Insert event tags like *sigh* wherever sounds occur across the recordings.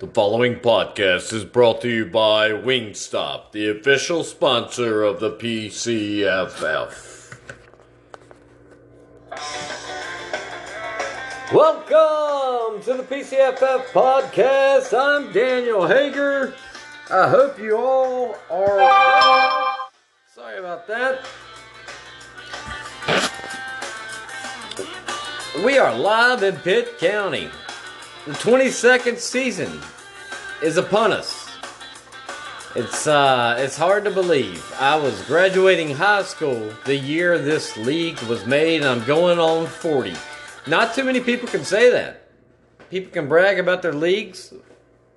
The following podcast is brought to you by Wingstop, the official sponsor of the PCFF. Welcome to the PCFF podcast. I'm Daniel Hager. I hope you all are. Sorry about that. We are live in Pitt County. The 22nd season is upon us. It's uh it's hard to believe. I was graduating high school the year this league was made and I'm going on 40. Not too many people can say that. People can brag about their leagues,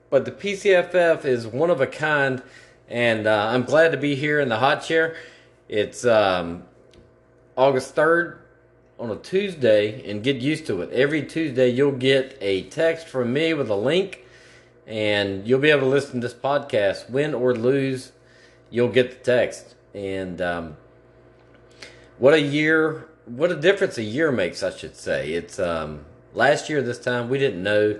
but the PCFF is one of a kind and uh, I'm glad to be here in the hot chair. It's um, August 3rd, on a Tuesday and get used to it. Every Tuesday, you'll get a text from me with a link, and you'll be able to listen to this podcast. Win or lose, you'll get the text. And um, what a year, what a difference a year makes, I should say. It's um, last year, this time, we didn't know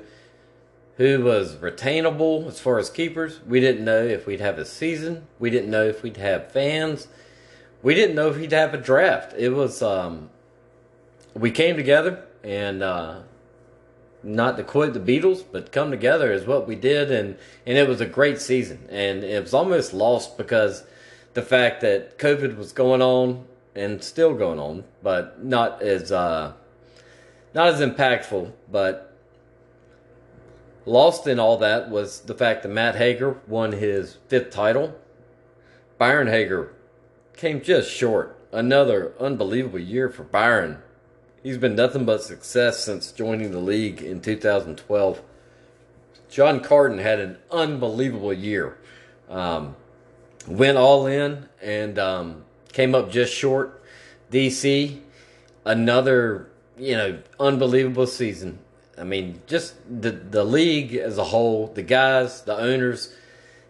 who was retainable as far as keepers. We didn't know if we'd have a season. We didn't know if we'd have fans. We didn't know if we'd have a draft. It was um, we came together and uh, not to quote the Beatles, but come together is what we did, and and it was a great season, and it was almost lost because the fact that COVID was going on and still going on, but not as uh, not as impactful, but lost in all that was the fact that Matt Hager won his fifth title. Byron Hager came just short. Another unbelievable year for Byron He's been nothing but success since joining the league in 2012. John Carden had an unbelievable year. Um, went all in and um, came up just short. DC, another you know unbelievable season. I mean, just the the league as a whole, the guys, the owners.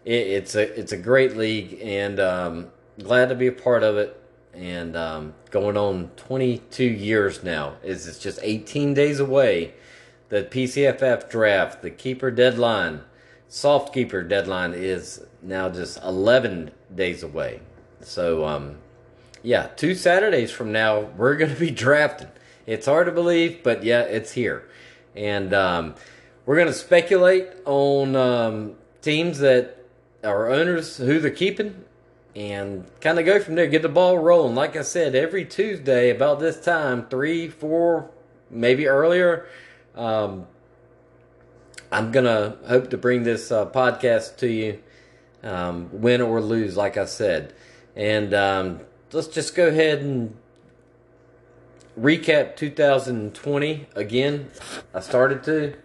It, it's a it's a great league, and um, glad to be a part of it and um, going on 22 years now. Is it's just 18 days away. The PCFF draft, the keeper deadline, soft keeper deadline is now just 11 days away. So, um, yeah, two Saturdays from now, we're going to be *laughs* drafting. It's hard to believe, but yeah, it's here. And um, we're going to speculate on um, teams that our owners, who they're keeping, and kind of go from there. Get the ball rolling. Like I said, every Tuesday about this time, three, four, maybe earlier. Um, I'm gonna hope to bring this uh, podcast to you, um, win or lose, like I said, and um, let's just go ahead and recap 2020 again. I started to,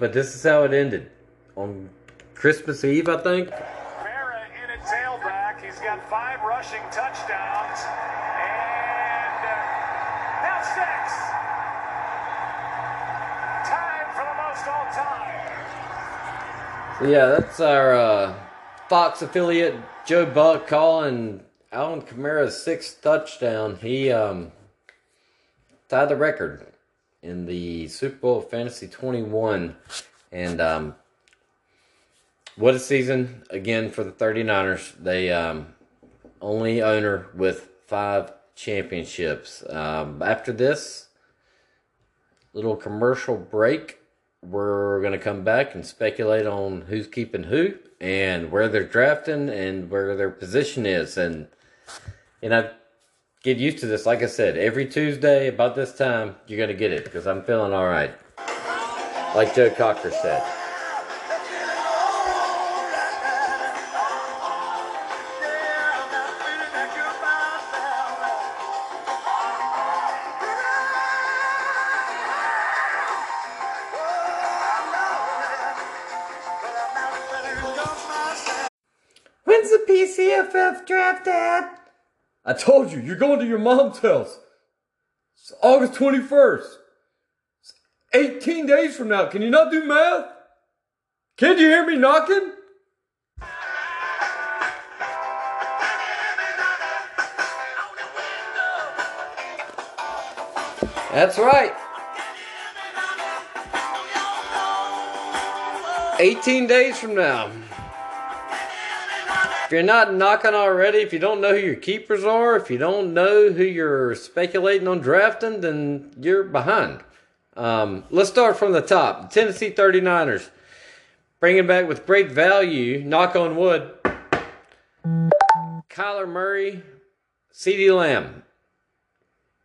but this is how it ended on Christmas Eve, I think rushing touchdowns and uh, now six. For the most all time. Yeah, that's our uh, Fox affiliate Joe Buck calling Alvin Kamara's sixth touchdown. He um, tied the record in the Super Bowl Fantasy 21. And um, what a season again for the 39ers. They um, only owner with five championships. Um, after this little commercial break, we're going to come back and speculate on who's keeping who and where they're drafting and where their position is. And, you know, get used to this. Like I said, every Tuesday about this time, you're going to get it because I'm feeling all right. Like Joe Cocker said. You're going to your mom's house. It's August 21st. It's 18 days from now. Can you not do math? Can't you hear me knocking? That's right. 18 days from now. If you're not knocking already, if you don't know who your keepers are, if you don't know who you're speculating on drafting, then you're behind. Um, let's start from the top. Tennessee 39ers bringing back with great value, knock on wood, Kyler Murray, CeeDee Lamb.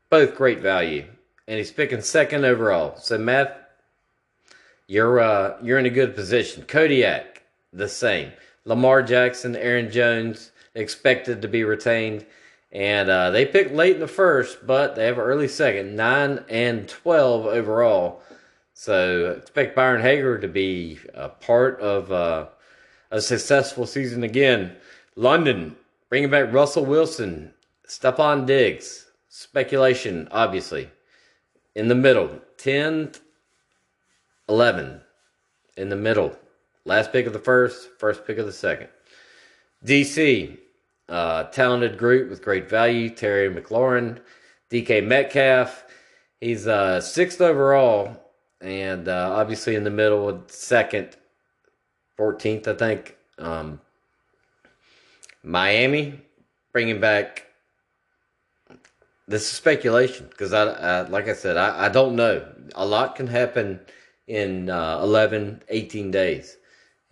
Both great value. And he's picking second overall. So, Matt, you're, uh, you're in a good position. Kodiak, the same. Lamar Jackson, Aaron Jones, expected to be retained. And uh, they picked late in the first, but they have an early second, 9 and 12 overall. So expect Byron Hager to be a part of uh, a successful season again. London, bringing back Russell Wilson, Stefon Diggs. Speculation, obviously. In the middle, 10, 11. In the middle. Last pick of the first, first pick of the second. DC, uh, talented group with great value. Terry McLaurin, DK Metcalf. He's uh, sixth overall, and uh, obviously in the middle, second, 14th, I think. Um, Miami, bringing back. This is speculation because I, I, like I said, I, I don't know. A lot can happen in uh, 11, 18 days.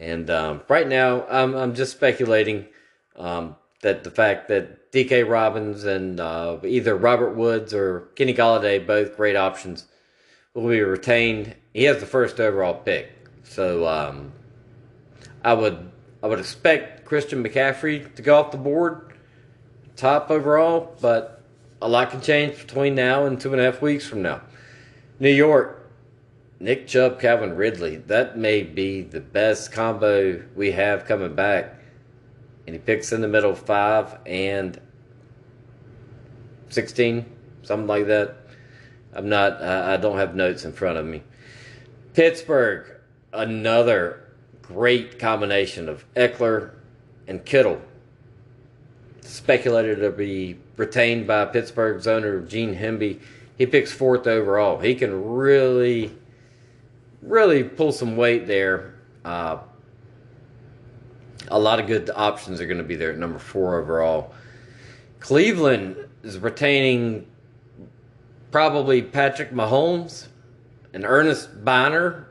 And um, right now, I'm, I'm just speculating um, that the fact that DK Robbins and uh, either Robert Woods or Kenny Golladay, both great options, will be retained. He has the first overall pick, so um, I would I would expect Christian McCaffrey to go off the board, top overall, but a lot can change between now and two and a half weeks from now. New York, Nick Chubb, Calvin Ridley. That may be the best combo we have coming back. And he picks in the middle five and 16, something like that. I'm not, I don't have notes in front of me. Pittsburgh, another great combination of Ekeler and Kittle. Speculated to be retained by Pittsburgh's owner, Gene Hemby. He picks fourth overall. He can really really pull some weight there. Uh, a lot of good options are going to be there at number four overall. Cleveland is retaining probably Patrick Mahomes and Ernest Byner.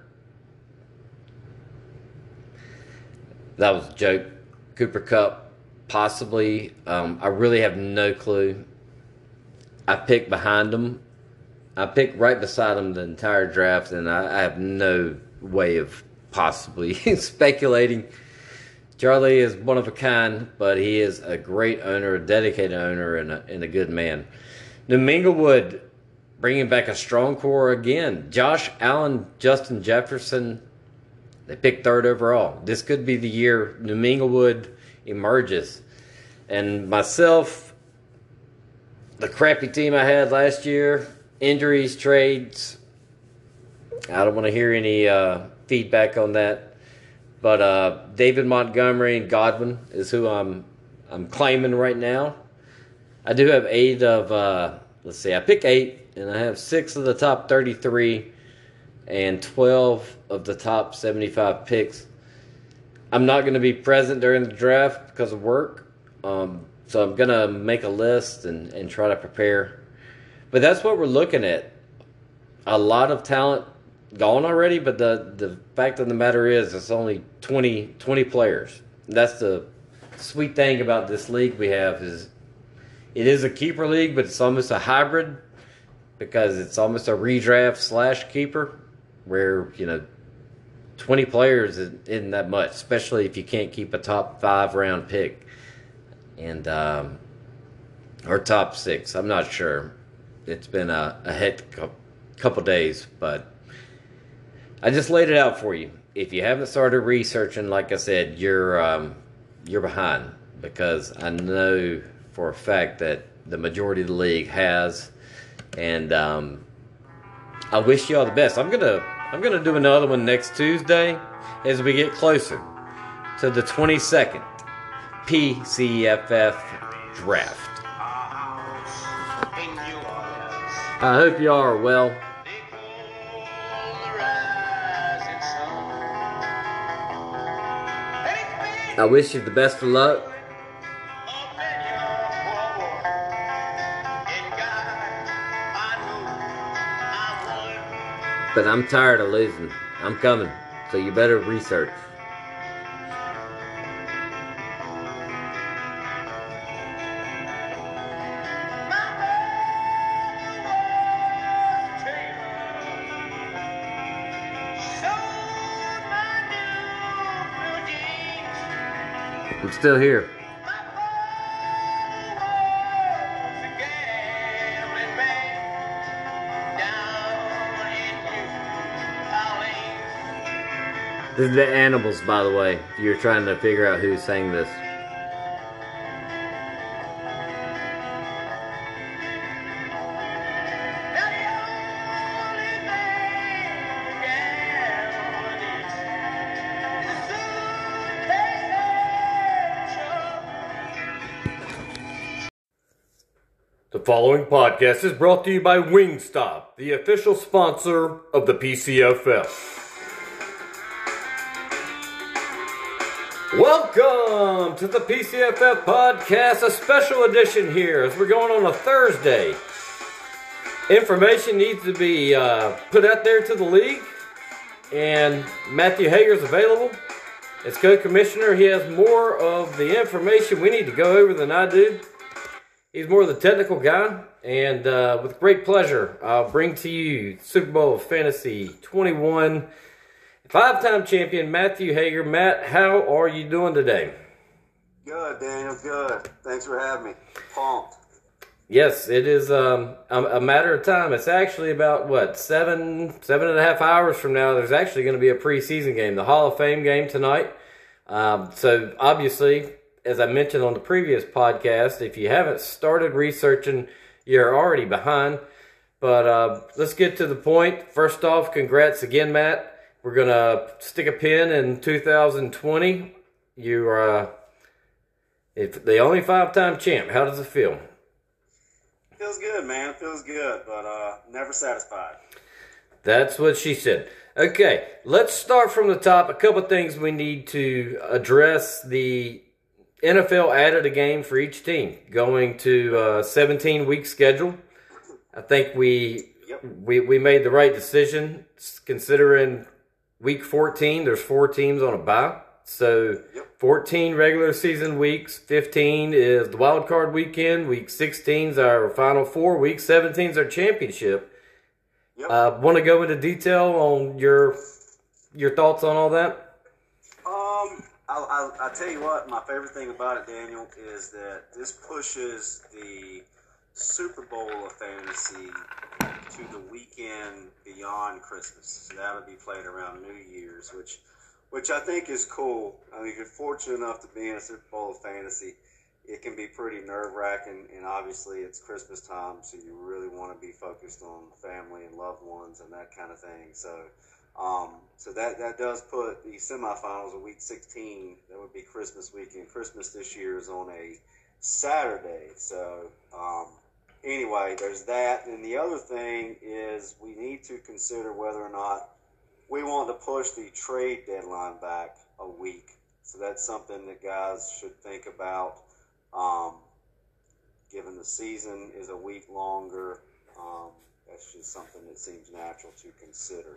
That was a joke. Cooper Kupp, possibly. Um, I really have no clue. I picked behind them I picked right beside him the entire draft, and I, I have no way of possibly *laughs* speculating. Charlie is one of a kind, but he is a great owner, a dedicated owner, and a, and a good man. New Minglewood bringing back a strong core again. Josh Allen, Justin Jefferson, they picked third overall. This could be the year New Minglewood emerges. And myself, the crappy team I had last year, injuries, trades. I don't want to hear any uh, feedback on that. But uh, David Montgomery and Godwin is who I'm I'm claiming right now. I do have eight of uh, let's see, I pick eight, and I have six of the top thirty-three, and twelve of the top seventy-five picks. I'm not going to be present during the draft because of work, um, so I'm going to make a list and, and try to prepare but that's what we're looking at. A lot of talent gone already, but the the fact of the matter is, it's only 20, 20 players. That's the sweet thing about this league we have is it is a keeper league, but it's almost a hybrid because it's almost a redraft slash keeper, where you know. 20 players isn't that much, especially if you can't keep a top five round pick and um, or top six. I'm not sure it's been a, a hectic couple days, but I just laid it out for you. If you haven't started researching, like I said, you're um, you're behind because I know for a fact that the majority of the league has, and um, I wish you all the best. I'm gonna I'm gonna do another one next Tuesday as we get closer to the 22nd PCFF draft. I hope you are well. I wish you the best of luck. But I'm tired of losing. I'm coming. So you better research. Still here. This is the Animals, by the way. If you're trying to figure out who sang this. The following podcast is brought to you by Wingstop, the official sponsor of the PCFF. Welcome to the PCFF podcast, a special edition here as we're going on a Thursday. Information needs to be uh, put out there to the league, and Matthew Hager is available. As co-commissioner, he has more of the information we need to go over than I do. He's more of the technical guy, and uh, with great pleasure, I'll bring to you Super Bowl Fantasy 21 five-time champion Matthew Hager. Matt, how are you doing today? Good, Daniel. Good. Thanks for having me. Pumped. Yes, it is um, a, matter of time. It's actually about what seven, seven and a half hours from now. There's actually going to be a preseason game, the Hall of Fame game tonight. Um, so obviously, as I mentioned on the previous podcast, if you haven't started researching, you're already behind. But uh, let's get to the point. First off, congrats again, Matt. We're gonna stick a pin in 2020. You are uh, if the only five-time champ. How does it feel? Feels good, man. Feels good, but uh, never satisfied. That's what she said. Okay, let's start from the top. A couple things we need to address. The NFL added a game for each team, going to a 17 week schedule. I think we Yep. we we made the right decision considering week 14 there's four teams on a bye. So Yep. 14 regular season weeks, 15 is the wild card weekend, week 16 is our final four, week 17 is our championship. Yep. Uh, want to go into detail on your your thoughts on all that? I'll, I'll, I'll tell you what. My favorite thing about it, Daniel, is that this pushes the Super Bowl of fantasy to the weekend beyond Christmas. So that would be played around New Year's, which, which I think is cool. I mean, if you're fortunate enough to be in a Super Bowl of fantasy, it can be pretty nerve wracking, and obviously it's Christmas time, so you really want to be focused on family and loved ones and that kind of thing. So, um, so that that does put the semifinals of Week 16. That would be Christmas weekend. Christmas this year is on a Saturday, so um, anyway, there's that. And the other thing is we need to consider whether or not we want to push the trade deadline back a week. So that's something that guys should think about. Um, given the season is a week longer, um, that's just something that seems natural to consider.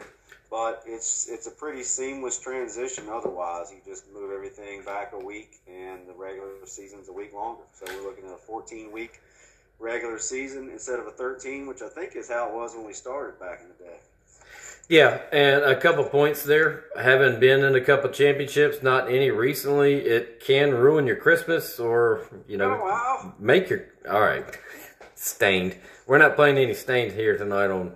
But it's it's a pretty seamless transition. Otherwise, you just move everything back a week, and the regular season's a week longer. So we're looking at a 14 week regular season instead of a 13, which I think is how it was when we started back in the day. Yeah, and a couple points there. Having been in a couple championships, not any recently, it can ruin your Christmas or you know Oh, wow. make your all right stained. We're not playing any stained here tonight on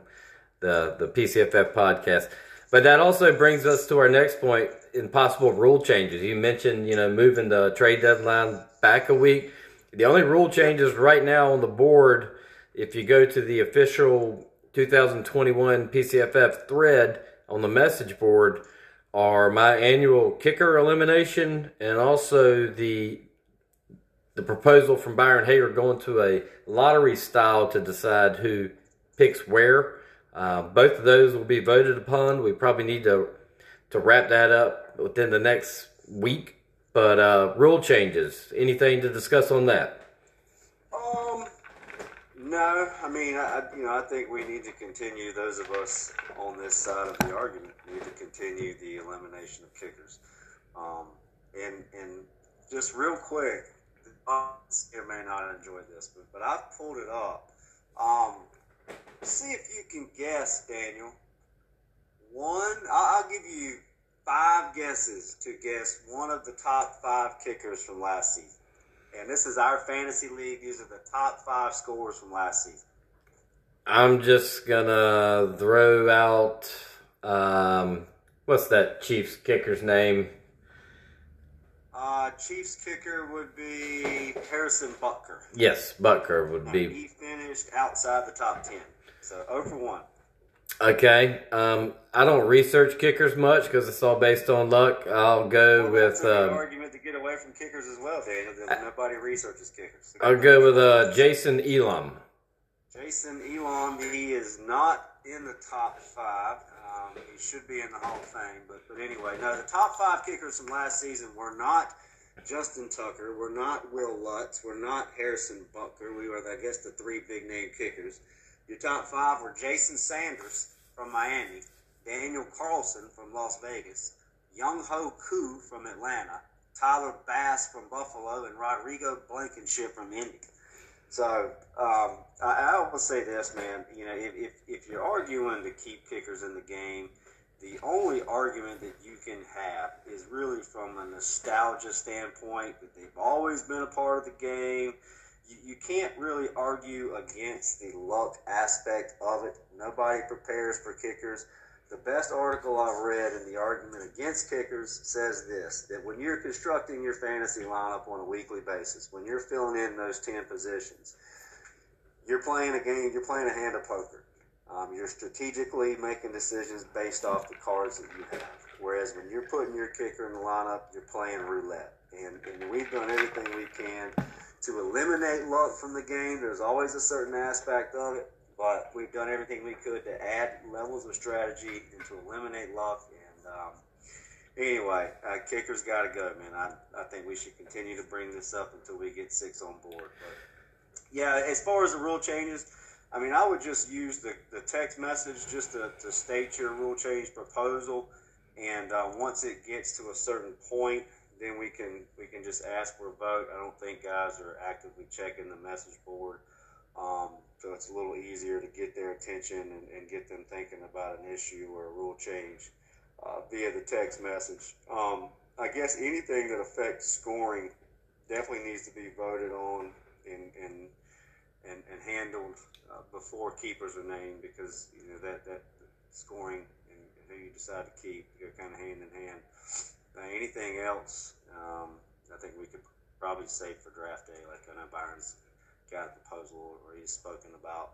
the the PCFF podcast. But that also brings us to our next point in possible rule changes. You mentioned, you know, moving the trade deadline back a week. The only rule changes right now on the board, if you go to the official 2021 PCFF thread on the message board, are my annual kicker elimination and also the the proposal from Byron Hager going to a lottery style to decide who picks where. Uh, both of those will be voted upon. We probably need to to wrap that up within the next week. But uh, rule changes. Anything to discuss on that? Um, no, I mean, I, you know, I think we need to continue. Those of us on this side of the argument need to continue the elimination of kickers. Um, and and just real quick, here may not enjoy this, but but I pulled it up. Um, see if you can guess, Daniel. One, I- I'll give you five guesses to guess one of the top five kickers from last season. And this is our fantasy league. These are the top five scores from last season. I'm just gonna throw out um, what's that Chiefs kicker's name? Uh, Chiefs kicker would be Harrison Butker. Yes, Butker would And be he finished outside the top 10. So over 1. okay. Um, I don't research kickers much because it's all based on luck. I'll go Well, with um, argument to get away from kickers as well, Daniel. Nobody researches kickers. So I'll go with uh, Jason Elam. Jason Elam, he is not in the top five. Um, he should be in the Hall of Fame, but but anyway, no, the top five kickers from last season were not Justin Tucker, were not Wil Lutz, were not Harrison Butker. We were, I guess, the three big name kickers. Your top five were Jason Sanders from Miami, Daniel Carlson from Las Vegas, Younghoe Koo from Atlanta, Tyler Bass from Buffalo, and Rodrigo Blankenship from Indy. So um, I, I will say this, man. You know, if, if, if you're arguing to keep kickers in the game, the only argument that you can have is really from a nostalgia standpoint that they've always been a part of the game. You, you can't really argue against the luck aspect of it. Nobody prepares for kickers. The best article I've read in the argument against kickers says this that when you're constructing your fantasy lineup on a weekly basis, when you're filling in those 10 positions, you're playing a game, you're playing a hand of poker. Um, you're strategically making decisions based off the cards that you have. Whereas when you're putting your kicker in the lineup, you're playing roulette. And, and we've done everything we can to eliminate luck from the game. There's always a certain aspect of it, but we've done everything we could to add levels of strategy and to eliminate luck. And um, anyway, uh, kickers got to go, man. I, I think we should continue to bring this up until we get six on board. But yeah, as far as the rule changes, I mean, I would just use the, the text message just to, to state your rule change proposal. And uh, once it gets to a certain point, then we can we can just ask for a vote. I don't think guys are actively checking the message board, um, so it's a little easier to get their attention and, and get them thinking about an issue or a rule change uh, via the text message. Um, I guess anything that affects scoring definitely needs to be voted on and and and, and handled uh, before keepers are named because you know that that scoring and who you decide to keep go kind of hand in hand. Uh, anything else, um, I think we could probably save for draft day. Like I know Byron's got a proposal or he's spoken about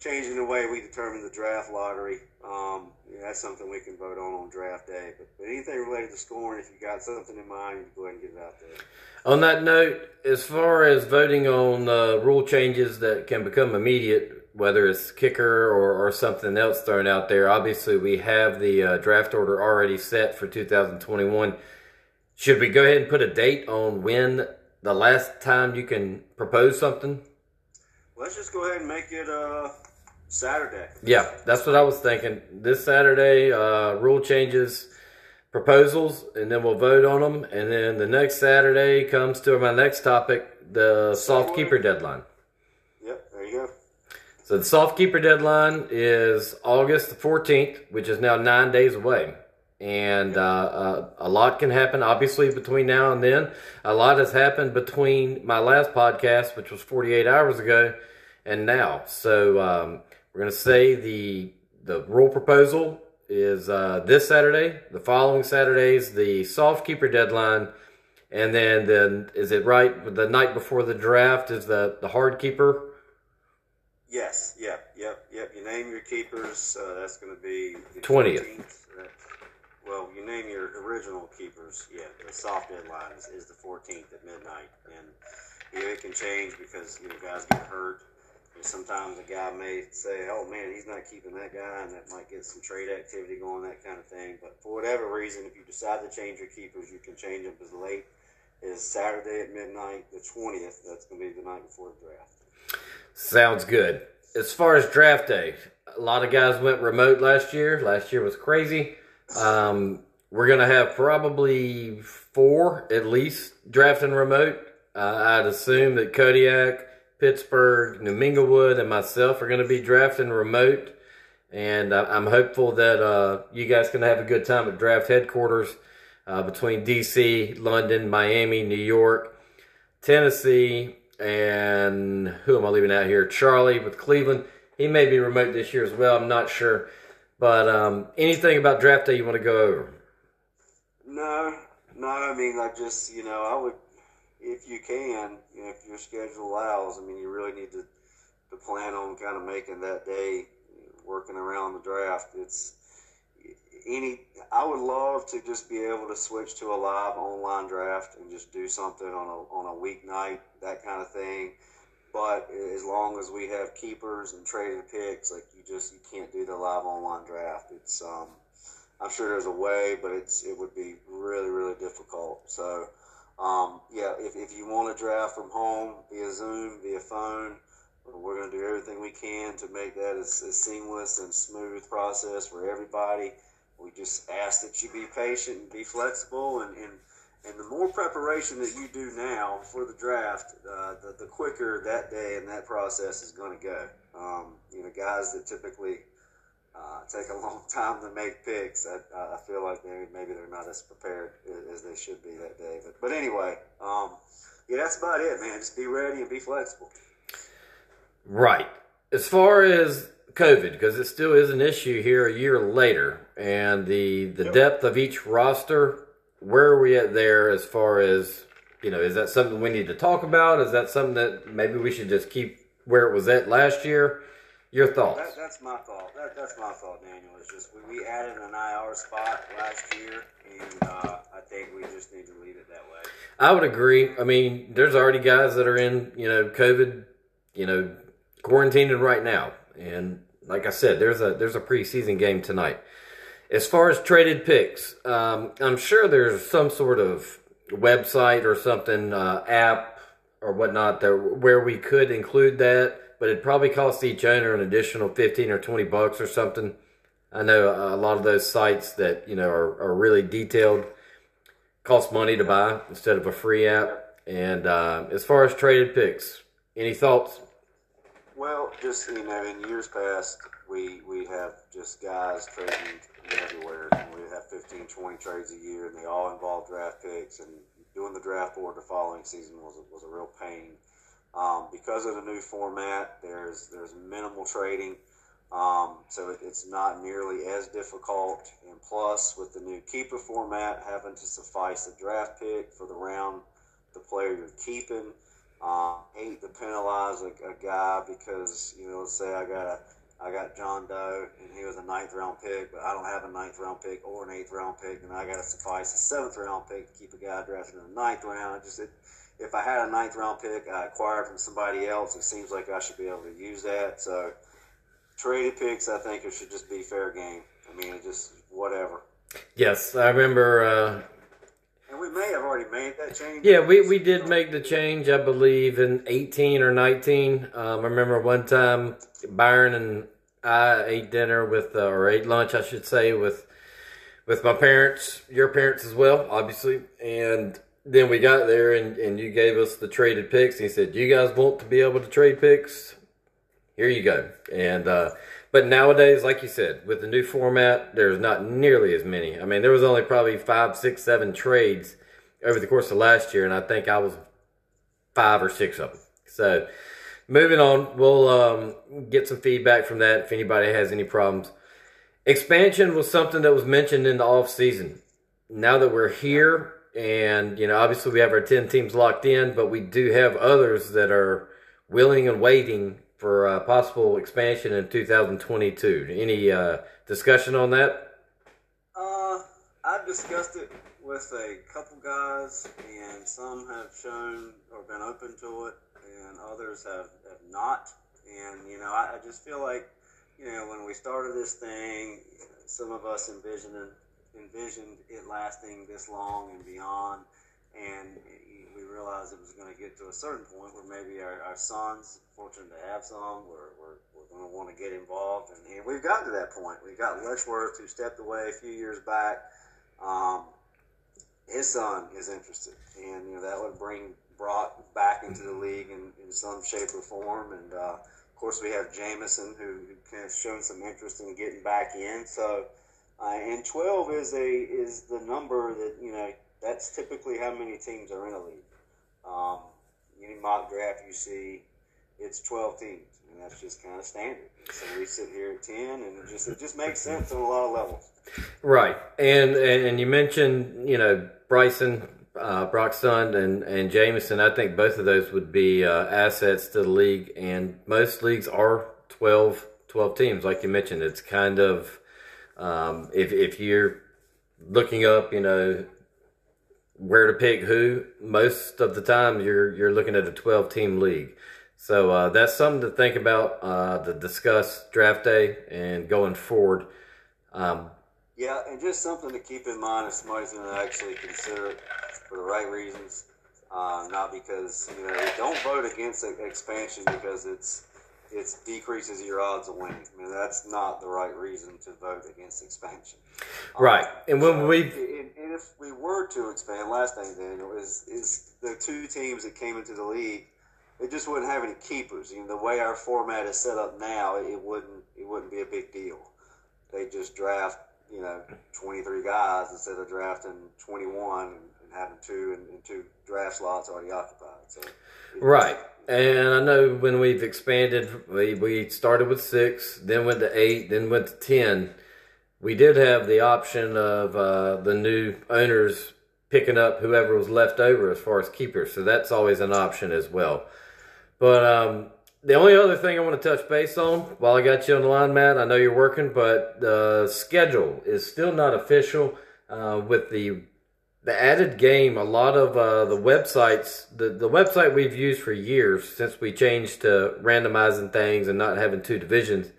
changing the way we determine the draft lottery. Um, that's something we can vote on on draft day. But, but anything related to scoring, if you got something in mind, you can go ahead and get it out there. On that note, as far as voting on uh, rule changes that can become immediate, whether it's kicker or, or something else thrown out there, obviously we have the uh, draft order already set for 2021. Should we go ahead and put a date on when the last time you can propose something? Let's just go ahead and make it uh, Saturday. Yeah, that's what I was thinking. This Saturday, uh, rule changes proposals, and then we'll vote on them. And then the next Saturday comes to my next topic, the soft keeper deadline. Yep, there you go. So the soft keeper deadline is August the 14th, which is now nine days away. And uh, uh, a lot can happen, obviously, between now and then. A lot has happened between my last podcast, which was 48 hours ago, and now. So um, we're going to say the the rule proposal is uh, this Saturday. The following Saturday is the soft keeper deadline. And then, then is it right? The night before the draft is the, the hard keeper. Yes, yep, yep, yep. You name your keepers. Uh, that's going to be the 20th. 14th. Well, you name your original keepers. Yeah, the soft deadline is, is the 14th at midnight, and you know, it can change because you know guys get hurt. And sometimes a guy may say, "Oh man, he's not keeping that guy," and that might get some trade activity going, that kind of thing. But for whatever reason, if you decide to change your keepers, you can change them as late as Saturday at midnight, the 20th. That's going to be the night before the draft. Sounds good. As far as draft day, a lot of guys went remote last year. Last year was crazy. Um, we're gonna have probably four at least drafting remote. Uh, I'd assume that Kodiak, Pittsburgh, New Minglewood, and myself are gonna be drafting remote. And I- I'm hopeful that uh, you guys can have a good time at draft headquarters uh, between DC, London, Miami, New York, Tennessee, and who am I leaving out here? Charlie with Cleveland. He may be remote this year as well. I'm not sure. But um, anything about draft day you want to go over? No, no. I mean, I just you know, I would, if you can, you know, if your schedule allows. I mean, you really need to to plan on kind of making that day working around the draft. It's any. I would love to just be able to switch to a live online draft and just do something on a on a weeknight, that kind of thing. But as long as we have keepers and traded picks, like you just you can't do the live online draft. It's um, I'm sure there's a way, but it's it would be really really difficult. So um, yeah, if, if you want to draft from home via Zoom, via phone, we're going to do everything we can to make that as, as seamless and smooth process for everybody. We just ask that you be patient and be flexible, and, and, and the more preparation that you do now for the draft, uh, the, the quicker that day and that process is going to go. Um, you know, guys that typically uh, take a *laughs* long time to make picks, I, I feel like they maybe they're not as prepared as they should be that day. But, but anyway, um, yeah, that's about it, man. Just be ready and be flexible. Right. As far as COVID, because it still is an issue here a year later, and the the depth of each roster, where are we at there as far as you know? Is that something we need to talk about? Is that something that maybe we should just keep where it was at last year? Your thoughts? That, that's my thought. That, that's my thought, Daniel. Is just we, we added an IR spot last year, and uh, I think we just need to leave it that way. I would agree. I mean, there's already guys that are in, you know, COVID, you know, quarantining right now. And like I said, there's a there's a preseason game tonight. As far as traded picks, um, I'm sure there's some sort of website or something, uh, app or whatnot, that where we could include that. But it'd probably cost each owner an additional 15 or 20 bucks or something. I know a lot of those sites that you know are, are really detailed cost money to buy instead of a free app. And uh, as far as traded picks, any thoughts? Well, just you know, in years past, we we have just guys trading everywhere. And we have 15, 20 trades a year, and they all involve draft picks. And doing the draft board the following season was was a real pain. Um, because of the new format, there's there's minimal trading, um, so it, it's not nearly as difficult. And plus, with the new keeper format, having to suffice a draft pick for the round, the player you're keeping. Um, hate to penalize a, a guy because you know, say I got a I got John Doe and he was a ninth round pick, but I don't have a ninth round pick or an eighth round pick, and I got to suffice a seventh round pick to keep a guy drafted in the ninth round. I just it, if I had a ninth round pick I acquired from somebody else, it seems like I should be able to use that. So traded picks, I think it should just be fair game. I mean, it just whatever. Yes, I remember. Uh, And we may have already made that change. yeah, we, we did make the change, I believe, in 18 or 19. Um, I remember one time Byron and I ate dinner with, uh, or ate lunch, I should say, with with my parents, your parents as well, obviously. And then we got there and, and you gave us the traded picks. And you said, Do you guys want to be able to trade picks? Here you go. And, uh, but nowadays, like you said, with the new format, there's not nearly as many. I mean, there was only probably five, six, seven trades over the course of last year, and I think I was five or six of them. So, moving on, we'll um, get some feedback from that if anybody has any problems. Expansion was something that was mentioned in the off season. Now that we're here, and you know, obviously we have our ten teams locked in, but we do have others that are willing and waiting for uh, possible expansion in 2022. Any uh, discussion on that? Uh, I've discussed it with a couple guys, and some have shown or been open to it, and others have, have not. And you know, I, I just feel like you know when we started this thing, some of us envisioned envisioned it lasting this long and beyond. and we realized it was going to get to a certain point where maybe our, our sons, fortunate to have some, were, were, were going to want to get involved. And, and we've gotten to that point. We've got Letchworth, who stepped away a few years back. Um, his son is interested, and you know that would bring Brock back into the league in, in some shape or form. And uh, of course, we have Jamison, who, who has shown some interest in getting back in. So, uh, and twelve is a is the number that you know that's typically how many teams are in a league. Um, any mock draft you see, it's 12 teams, and that's just kind of standard. So we sit here at 10, and it just it just makes sense on a lot of levels. Right, and and you mentioned you know Bryson, uh, and and Jamison. I think both of those would be uh, assets to the league, and most leagues are 12, 12 teams, like you mentioned. It's kind of um, if if you're looking up, you know where to pick who. Most of the time, you're you're looking at a 12 team league. So uh, that's something to think about uh, to discuss draft day and going forward. Um, Yeah, and just something to keep in mind if somebody's going to actually consider for the right reasons, uh, not because you know don't vote against expansion because it's it's decreases your odds of winning. I mean that's not the right reason to vote against expansion. Right, and when So, we've and, and if we were to expand, last thing, Daniel, is is the two teams that came into the league, it just wouldn't have any keepers. You know, the way our format is set up now, it wouldn't it wouldn't be a big deal. They just draft, you know, twenty three guys instead of drafting twenty one having two and, and two draft slots already occupied. So, Right. And I know when we've expanded, we, we started with six, then went to eight, then went to 10. We did have the option of uh, the new owners picking up whoever was left over as far as keepers. So that's always an option as well. But um, the only other thing I want to touch base on while I got you on the line, Matt, I know you're working, but the schedule is still not official uh, with the the added game, a lot of uh, the websites, the, the website we've used for years since we changed to randomizing things and not having two divisions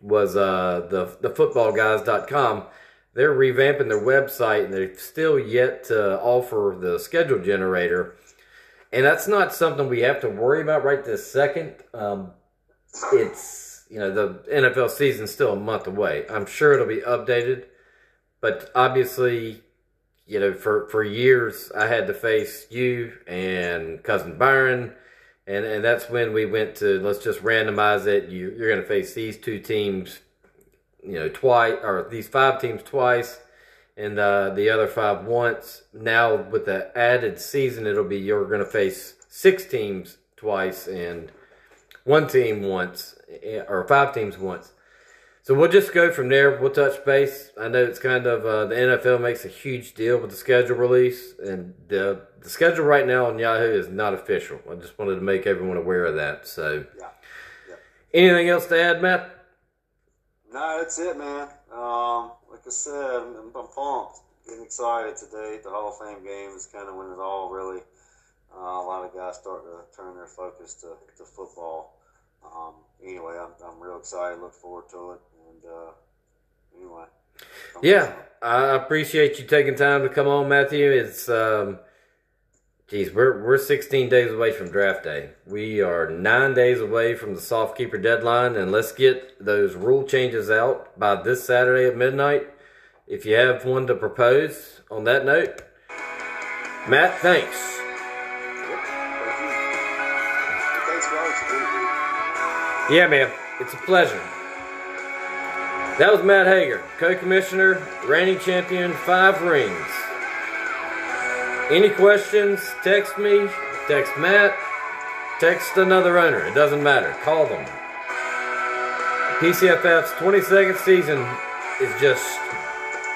was uh, the, the footballguys.com. They're revamping their website and they've still yet to offer the schedule generator. And that's not something we have to worry about right this second. Um, it's, you know, the NFL season's still a month away. I'm sure it'll be updated, but obviously, you know, for, for years I had to face you and cousin Byron, and and that's when we went to let's just randomize it. You you're going to face these two teams, you know, twice or these five teams twice, and uh, the other five once. Now with the added season, it'll be you're going to face six teams twice and one team once, eh, or five teams once. So we'll just go from there. We'll touch base. I know it's kind of uh, the NFL makes a huge deal with the schedule release, and the the schedule right now on Yahoo is not official. I just wanted to make everyone aware of that. So, Yeah. Yeah. anything else to add, Matt? No, that's it, man. Um, like I said, I'm, I'm pumped, getting excited today. The Hall of Fame game is kind of when it all really. Uh, a lot of guys start to turn their focus to, to football. Um, anyway, I'm, I'm real excited. Look forward to it. And uh, anyway, Yeah, I appreciate you taking time to come on, Matthew. It's um, geez, we're we're 16 days away from draft day. We are nine days away from the soft keeper deadline, and let's get those rule changes out by this Saturday at midnight. If you have one to propose on that note, Matt, thanks. Yep, thank you. Thanks for all that you do, dude. Yeah, man, it's a pleasure. That was Matt Hager, co-commissioner, reigning champion, five rings. Any questions, text me, text Matt, text another owner. It doesn't matter. Call them. PCFF's 22nd season is just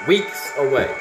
weeks away.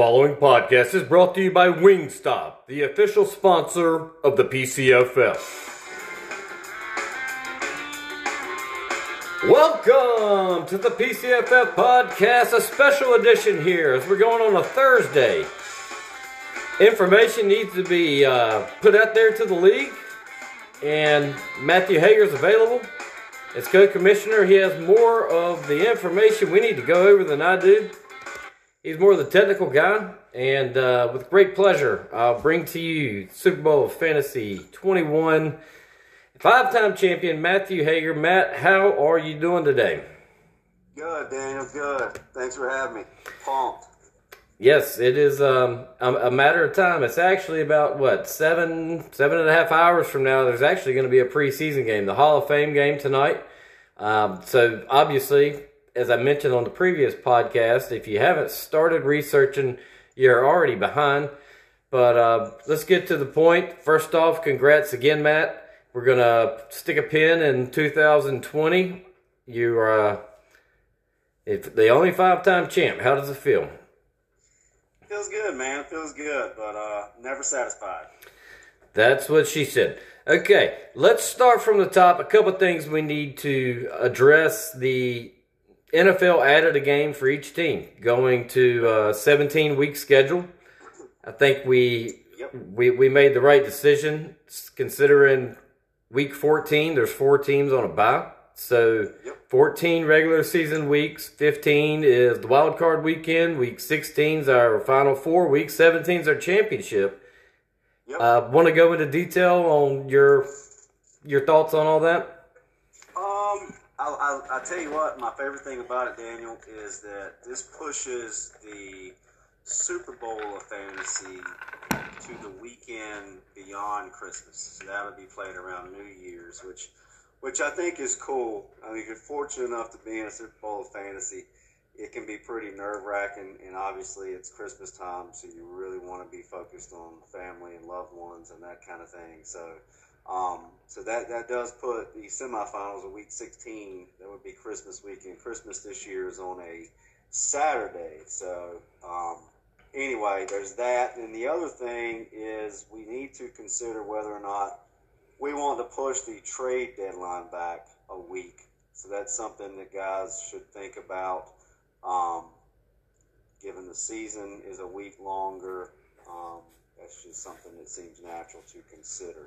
Following podcast is brought to you by Wingstop, the official sponsor of the PCFF. Welcome to the PCFF podcast, a special edition here as we're going on a Thursday. Information needs to be uh, put out there to the league, and Matthew Hager is available. As co-commissioner, he has more of the information we need to go over than I do. He's more of the technical guy, and uh, with great pleasure, I'll bring to you Super Bowl of Fantasy 21 five-time champion Matthew Hager. Matt, how are you doing today? Good, Daniel. Good. Thanks for having me. Pumped. Yes, it is um, a, a matter of time. It's actually about what seven, seven and a half hours from now. There's actually going to be a preseason game, the Hall of Fame game tonight. Um, so obviously, as I mentioned on the previous podcast, if you haven't started researching, you're already behind. But uh, let's get to the point. First off, congrats again, Matt. We're gonna stick a pin in 2020. You are uh, if the only five-time champ. How does it feel? Feels good, man. Feels good, but uh, never satisfied. That's what she said. Okay, let's start from the top. A couple things we need to address. The NFL added a game for each team, going to a 17 week schedule. I think we Yep. we we made the right decision considering week 14 there's four teams on a bye. So Yep. 14 regular season weeks, 15 is the wild card weekend, week 16 is our final four, week 17 is our championship. Yep. Uh, want to go into detail on your your thoughts on all that? I'll, I'll, I'll tell you what, my favorite thing about it, Daniel, is that this pushes the Super Bowl of fantasy to the weekend beyond Christmas. So that'll be played around New Year's, which which I think is cool. I mean, if you're fortunate enough to be in a Super Bowl of fantasy, it can be pretty nerve wracking, and obviously it's Christmas time, so you really want to be focused on family and loved ones and that kind of thing. So, um, so that that does put the semifinals of Week 16. That would be Christmas weekend. Christmas this year is on a Saturday, so um, anyway, there's that. And the other thing is we need to consider whether or not we want to push the trade deadline back a week. So that's something that guys should think about. Um, given the season is a week longer, um, that's just something that seems natural to consider.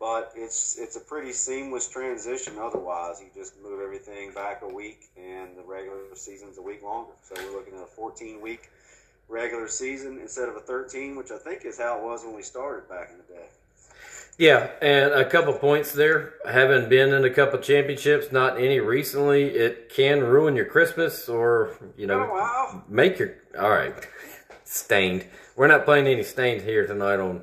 But it's it's a pretty seamless transition. Otherwise, you just move everything back a week, and the regular season's a week longer. So we're looking at a 14 week regular season instead of a 13, which I think is how it was when we started back in the day. Yeah, and a couple points there. Having been in a couple championships, not any recently, it can ruin your Christmas or you know Oh, wow. make your all right stained. We're not playing any Staind here tonight on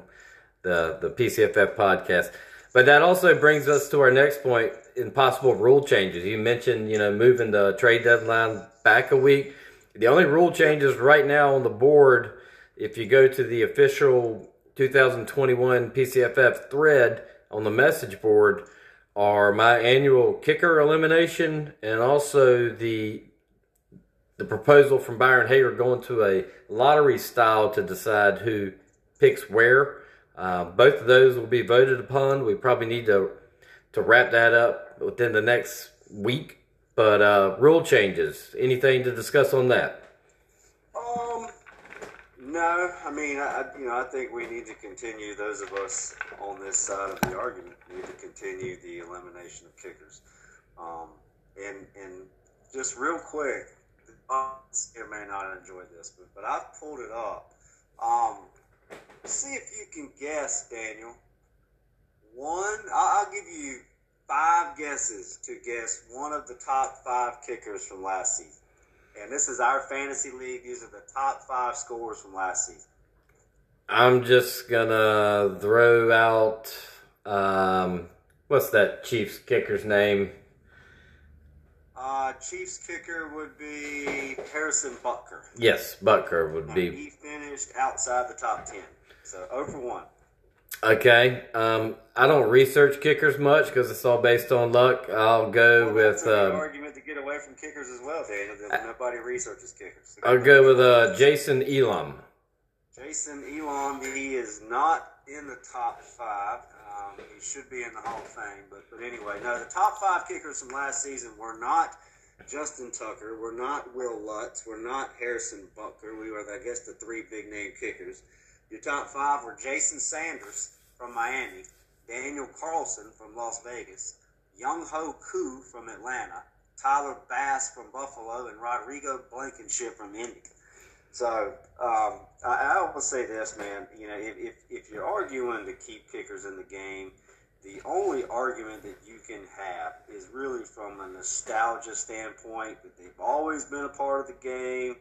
the the PCFF podcast. But that also brings us to our next point in possible rule changes. You mentioned, you know, moving the trade deadline back a week. The only rule changes right now on the board, if you go to the official 2021 PCFF thread on the message board, are my annual kicker elimination and also the the proposal from Byron Hager going to a lottery style to decide who picks where. Uh, both of those will be voted upon. We probably need to to wrap that up within the next week. But uh, rule changes. Anything to discuss on that? Um, no, I mean, I, you know, I think we need to continue. Those of us on this side of the argument need to continue the elimination of kickers. Um, and and just real quick, here may not enjoy this, but but I've pulled it up. Um, see if you can guess, Daniel. One, I- I'll give you five guesses to guess one of the top five kickers from last season. And this is our fantasy league. These are the top five scores from last season. I'm just gonna throw out um, what's that Chiefs kicker's name? Uh, Chiefs kicker would be Harrison Butker. Yes, Butker would And be he finished outside the top 10. So over 1. okay. Um, I don't research kickers much because it's all based on luck. I'll go Well, with um, argument to get away from kickers as well, Daniel. Nobody researches kickers. So I'll go with uh, Jason Elam. Jason Elam, he is not in the top five. Um, he should be in the Hall of Fame, but but anyway, no, the top five kickers from last season were not Justin Tucker, we're not Wil Lutz, we're not Harrison Butker. We were, I guess, the three big name kickers. Your top five were Jason Sanders from Miami, Daniel Carlson from Las Vegas, Younghoe Koo from Atlanta, Tyler Bass from Buffalo, and Rodrigo Blankenship from Indy. So um, I, I will say this, man. You know, if, if, if you're arguing to keep kickers in the game, the only argument that you can have is really from a nostalgia standpoint that they've always been a part of the game.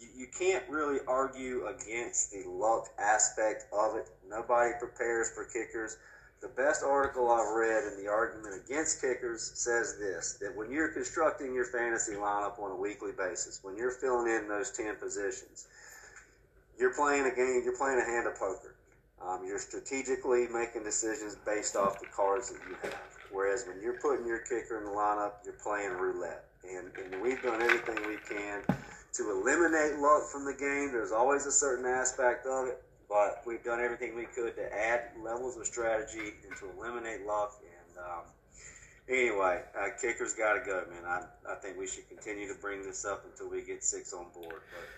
You, you can't really argue against the luck aspect of it. Nobody prepares for kickers. The best article I've read in the argument against kickers says this that when you're constructing your fantasy lineup on a weekly basis, when you're filling in those 10 positions, you're playing a game, you're playing a hand of poker. Um, you're strategically making decisions based off the cards that you have. Whereas when you're putting your kicker in the lineup, you're playing roulette. And, and we've done everything we can to eliminate luck from the game. There's always a certain aspect of it, but we've done everything we could to add levels of strategy and to eliminate luck. And um, anyway, uh, kickers got to go, man. I, I think we should continue to bring this up until we get six on board. But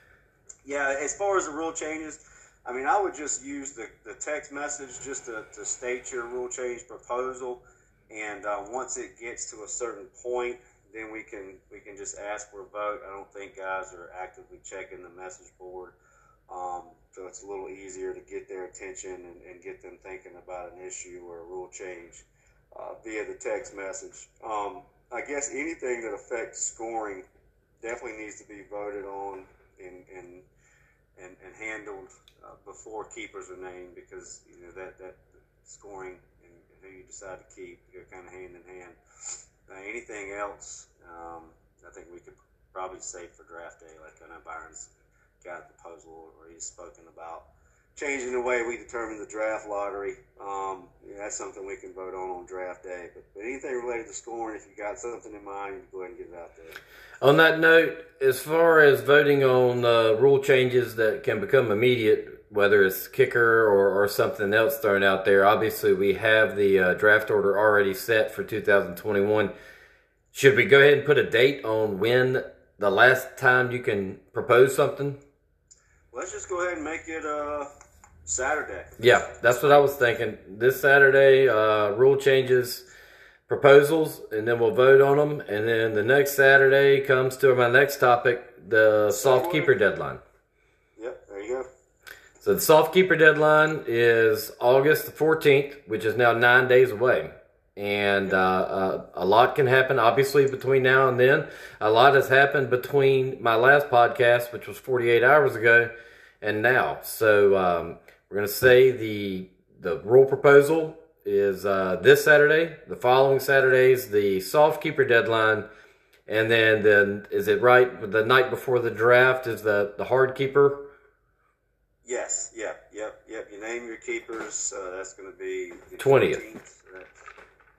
yeah, as far as the rule changes, I mean, I would just use the, the text message just to, to state your rule change proposal. And uh, once it gets to a certain point, then we can we can just ask for a vote. I don't think guys are actively checking the message board, um, so it's a little easier to get their attention and, and get them thinking about an issue or a rule change uh, via the text message. Um, I guess anything that affects scoring definitely needs to be voted on and and and, and handled uh, before keepers are named because you know that that scoring and who you decide to keep go kind of hand in hand. Uh, anything else, um, I think we could probably save for draft day. Like I know Byron's got a proposal or he's spoken about changing the way we determine the draft lottery. Um, that's something we can vote on on draft day. But, but anything related to scoring, if you got something in mind, you go ahead and get it out there. On that note, as far as voting on uh, rule changes that can become immediate, whether it's kicker or, or something else thrown out there, obviously we have the uh, draft order already set for 2021. Should we go ahead and put a date on when the last time you can propose something? Let's just go ahead and make it uh, Saturday. Yeah, that's what I was thinking. This Saturday, uh, rule changes proposals, and then we'll vote on them. And then the next Saturday comes to my next topic, the soft keeper deadline. Yep, there you go. So the soft keeper deadline is August the 14th, which is now nine days away. And uh, uh, a lot can happen, obviously, between now and then. A lot has happened between my last podcast, which was 48 hours ago, and now. So um, we're going to say the the rule proposal is uh, this Saturday. The following Saturday is the soft keeper deadline, and then then is it right? The night before the draft is the the hard keeper. Yes, yep, yep, yep. You name your keepers. Uh, that's going to be the 20th. 14th.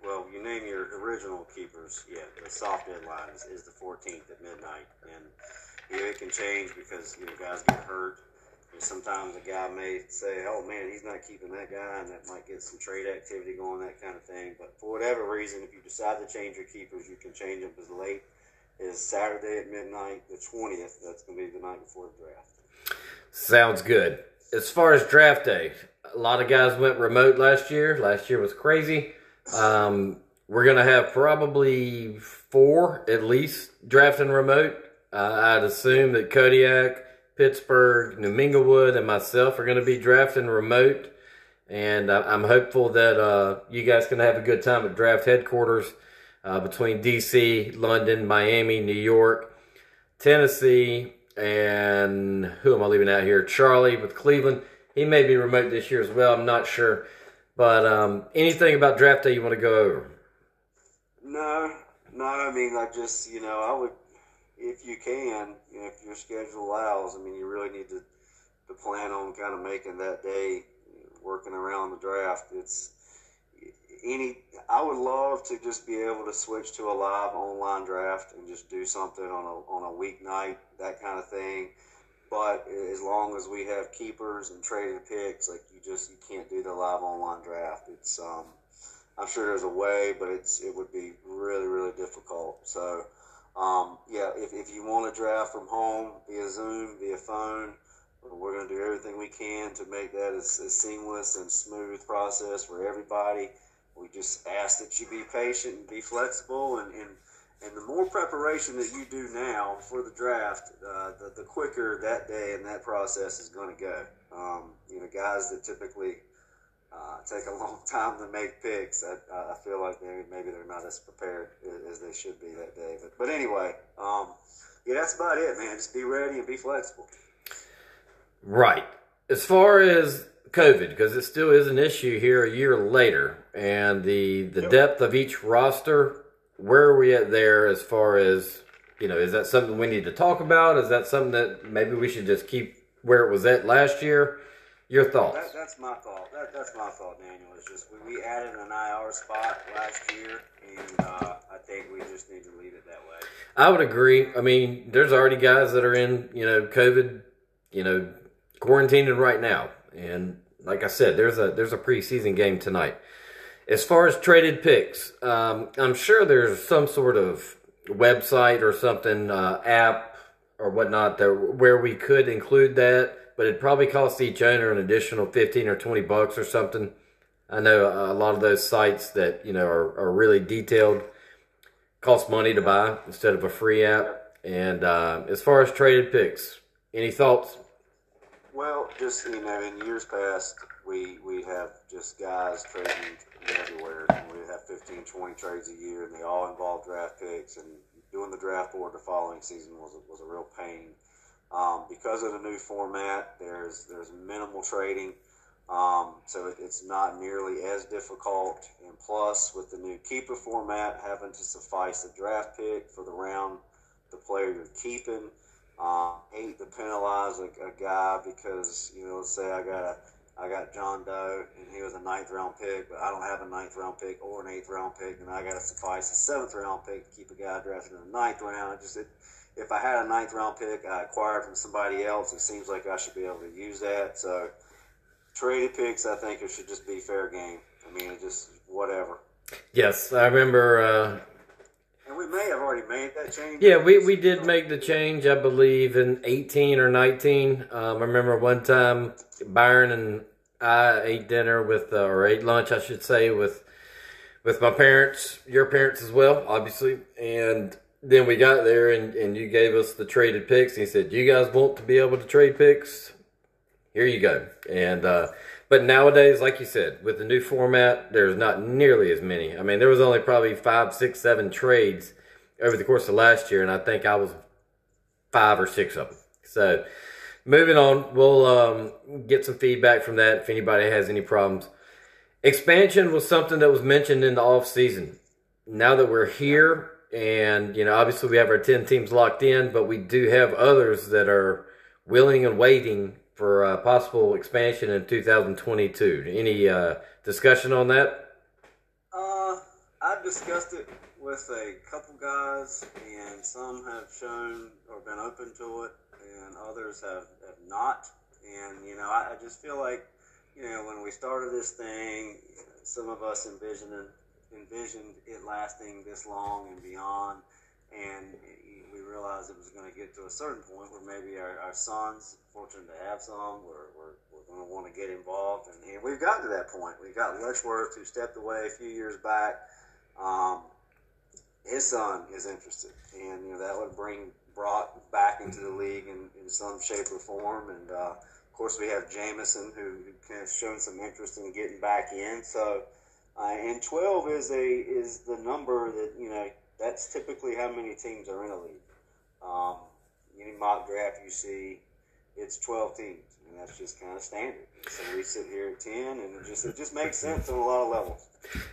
Well, you name your original keepers. Yeah, the soft deadline is, is the 14th at midnight, and you know, it can change because you know guys get hurt. And sometimes a guy may say, "Oh man, he's not keeping that guy," and that might get some trade activity going, that kind of thing. But for whatever reason, if you decide to change your keepers, you can change them as late as Saturday at midnight, the 20th. That's going to be the night before the draft. Sounds good. As far as draft day, a lot of guys went remote last year. Last year was crazy. Um, we're gonna have probably four at least drafting remote. Uh, I'd assume that Kodiak, Pittsburgh, New Minglewood, and myself are gonna be drafting remote. And I- I'm hopeful that uh, you guys can have a good time at draft headquarters uh, between DC, London, Miami, New York, Tennessee, and who am I leaving out here? Charlie with Cleveland. He may be remote this year as well. I'm not sure. But um, anything about draft day you want to go over? No, no. I mean, I just you know, I would, if you can, you know, if your schedule allows. I mean, you really need to to plan on kind of making that day working around the draft. It's any. I would love to just be able to switch to a live online draft and just do something on a on a weeknight, that kind of thing. But as long as we have keepers and traded picks, like you just you can't do the live online draft. It's um, I'm sure there's a way, but it's it would be really really difficult. So um, yeah, if, if you want to draft from home via Zoom, via phone, we're going to do everything we can to make that as, as seamless and smooth process for everybody. We just ask that you be patient and be flexible, and, and, and the more preparation that you do now for the draft, uh, the, the quicker that day and that process is going to go. Um, you know, guys that typically uh, take a *laughs* long time to make picks, I, I feel like maybe, maybe they're not as prepared as they should be that day. But, but anyway, um, yeah, that's about it, man. Just be ready and be flexible. Right. As far as COVID, because it still is an issue here a year later, and the the Yep. depth of each roster, where are we at there as far as you know? Is that something we need to talk about? Is that something that maybe we should just keep where it was at last year? Your thoughts? That, that's my thought. That, that's my thought, Daniel. Is just we, we added an IR spot last year, and uh, I think we just need to leave it that way. I would agree. I mean, there's already guys that are in, you know, COVID, you know, quarantining right now. And like I said, there's a there's a preseason game tonight. As far as traded picks, um, I'm sure there's some sort of website or something, uh, app or whatnot, that where we could include that. But it'd probably cost each owner an additional 15 or 20 bucks or something. I know a lot of those sites that you know are, are really detailed cost money to buy instead of a free app. And uh, as far as traded picks, any thoughts? Well, just you know, in years past, we we have just guys trading everywhere. And we have 15, 20 trades a year, and they all involve draft picks. And doing the draft board the following season was was a real pain. Um, because of the new format, there's there's minimal trading, um, so it, it's not nearly as difficult. And plus, with the new keeper format, having to suffice a draft pick for the round, the player you're keeping. Um, hate to penalize a, a guy because you know, say I got a I got John Doe and he was a ninth round pick, but I don't have a ninth round pick or an eighth round pick, and I got to suffice a seventh round pick to keep a guy drafted in the ninth round. I just it, if I had a ninth round pick I acquired from somebody else, it seems like I should be able to use that. So traded picks, I think it should just be fair game. I mean, it just whatever. Yes, I remember. Uh, And we may have already made that change. yeah, we, we did make the change, I believe, in 18 or 19. Um, I remember one time Byron and I ate dinner with, uh, or ate lunch, I should say, with with my parents, your parents as well, obviously. And then we got there and, and you gave us the traded picks. And you said, You guys want to be able to trade picks? Here you go. And, uh, but nowadays, like you said, with the new format, there's not nearly as many. I mean, there was only probably five, six, seven trades over the course of last year. And I think I was five or six of them. So moving on, we'll um, get some feedback from that if anybody has any problems. Expansion was something that was mentioned in the off season. Now that we're here, and you know, obviously we have our ten teams locked in, but we do have others that are willing and waiting for uh, possible expansion in 2022. Any uh, discussion on that? Uh, I've discussed it with a couple guys, and some have shown or been open to it, and others have, have not. And you know, I, I just feel like, you know, when we started this thing, some of us envisioned envisioned it lasting this long and beyond, and we realized it was going to get to a certain point where maybe our, our sons, fortunate to have some, were, were, were going to want to get involved, and, we've gotten to that point. We've got Letchworth, who stepped away a few years back. Um, his son is interested, and you know that would bring Brock back into the league in, in some shape or form. And uh, of course, we have Jamison who, who has shown some interest in getting back in. So, uh, and twelve is a is the number that you know that's typically how many teams are in a league. Um, any mock draft you see, it's twelve teams, and that's just kind of standard. So we sit here at ten, and it just it just makes sense on a lot of levels.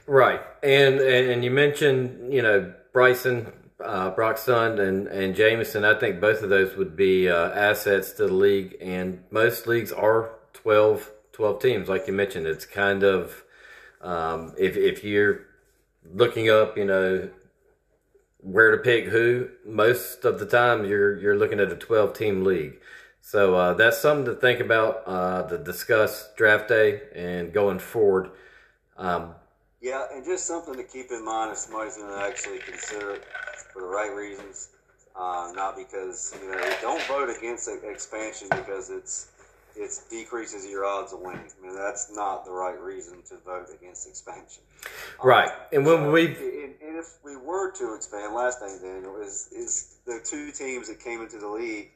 Right, and and you mentioned you know Bryson, uh, and and Jameson. I think both of those would be uh, assets to the league, and most leagues are 12, 12 teams, like you mentioned. It's kind of um, if if you're looking up, you know where to pick who. Most of the time, you're you're looking at a twelve team league. So uh, that's something to think about uh, to discuss draft day and going forward. Um, Yeah, and just something to keep in mind if somebody's going to actually consider it for the right reasons, uh, not because you know don't vote against expansion because it's it's decreases your odds of winning. I mean that's not the right reason to vote against expansion. Right. Um, and when So, we've- and, and if we were to expand, last thing Daniel is is the two teams that came into the league.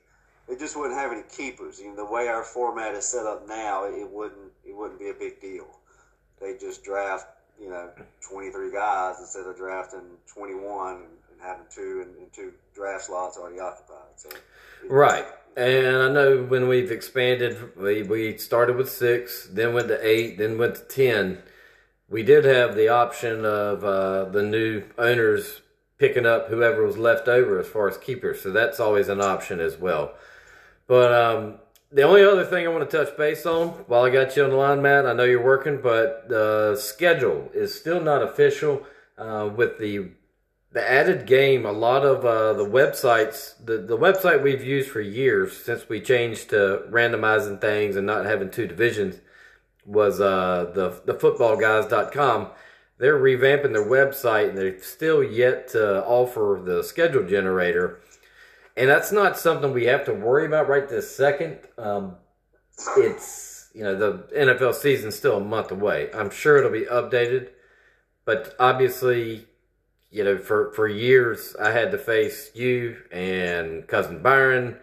It just wouldn't have any keepers. You know, the way our format is set up now, it wouldn't it wouldn't be a big deal they just draft, you know, 23 guys instead of drafting 21 and, and having two and, and two draft slots already occupied. So, it- Right. And I know when we've expanded, we, we started with six, then went to eight, then went to 10. We did have the option of uh, the new owners picking up whoever was left over as far as keepers. So that's always an option as well. But um, the only other thing I want to touch base on while I got you on the line, Matt, I know you're working, but the schedule is still not official uh, with the the added game, a lot of uh, the websites, the, the website we've used for years since we changed to randomizing things and not having two divisions was uh, the, the footballguys.com. They're revamping their website and they've still yet to offer the schedule generator. And that's not something we have to worry about right this second. Um, it's, you know, the NFL season's still a month away. I'm sure it'll be updated, but obviously, you know, for, for years I had to face you and cousin Byron,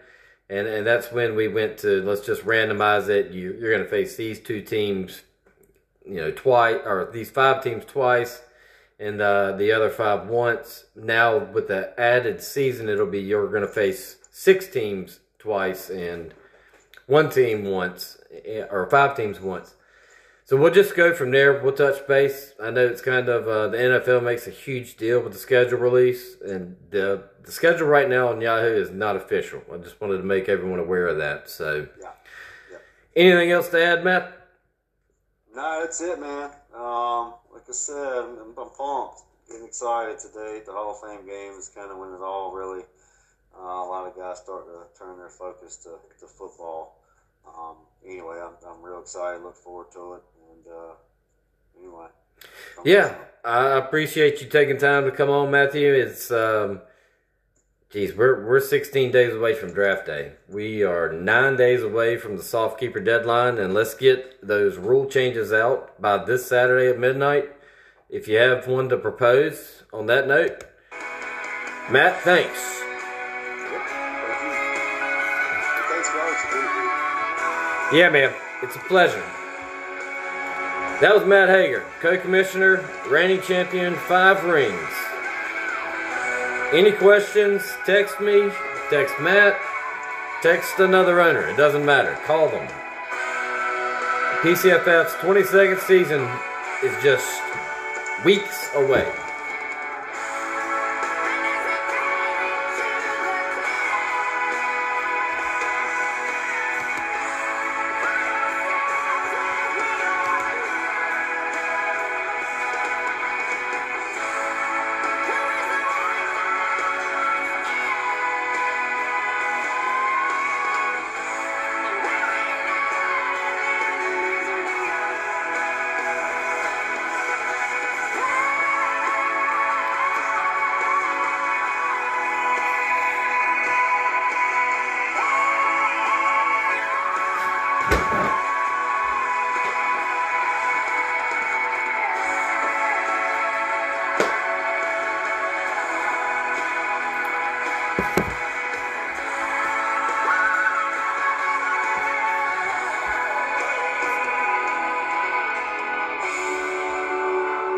and, and that's when we went to let's just randomize it. You, you're going to face these two teams, you know, twice or these five teams twice, and uh, the other five once. Now with the added season, it'll be you're going to face six teams twice and one team once, eh, or five teams once. So we'll just go from there. We'll touch base. I know it's kind of uh, the NFL makes a huge deal with the schedule release, and the the schedule right now on Yahoo is not official. I just wanted to make everyone aware of that. So, Yeah. Yeah. anything else to add, Matt? No, that's it, man. Um, like I said, I'm, I'm pumped. Getting excited today. The Hall of Fame game is kind of when it all really, uh, a lot of guys start to turn their focus to, to football. Um, anyway, I'm, I'm real excited. Look forward to it. And uh, anyway. Yeah, I appreciate you taking time to come on, Matthew. It's um, geez, we're we're 16 days away from draft day. We are nine days away from the soft keeper deadline, and let's get those rule changes out by this Saturday at midnight. If you have one to propose on that note, Matt, thanks. Yep. Thank you. Thanks for all you do, dude. Yeah, man, it's a pleasure. That was Matt Hager, co-commissioner, reigning champion, five rings. Any questions, text me, text Matt, text another owner. It doesn't matter. Call them. PCFF's 22nd season is just weeks away.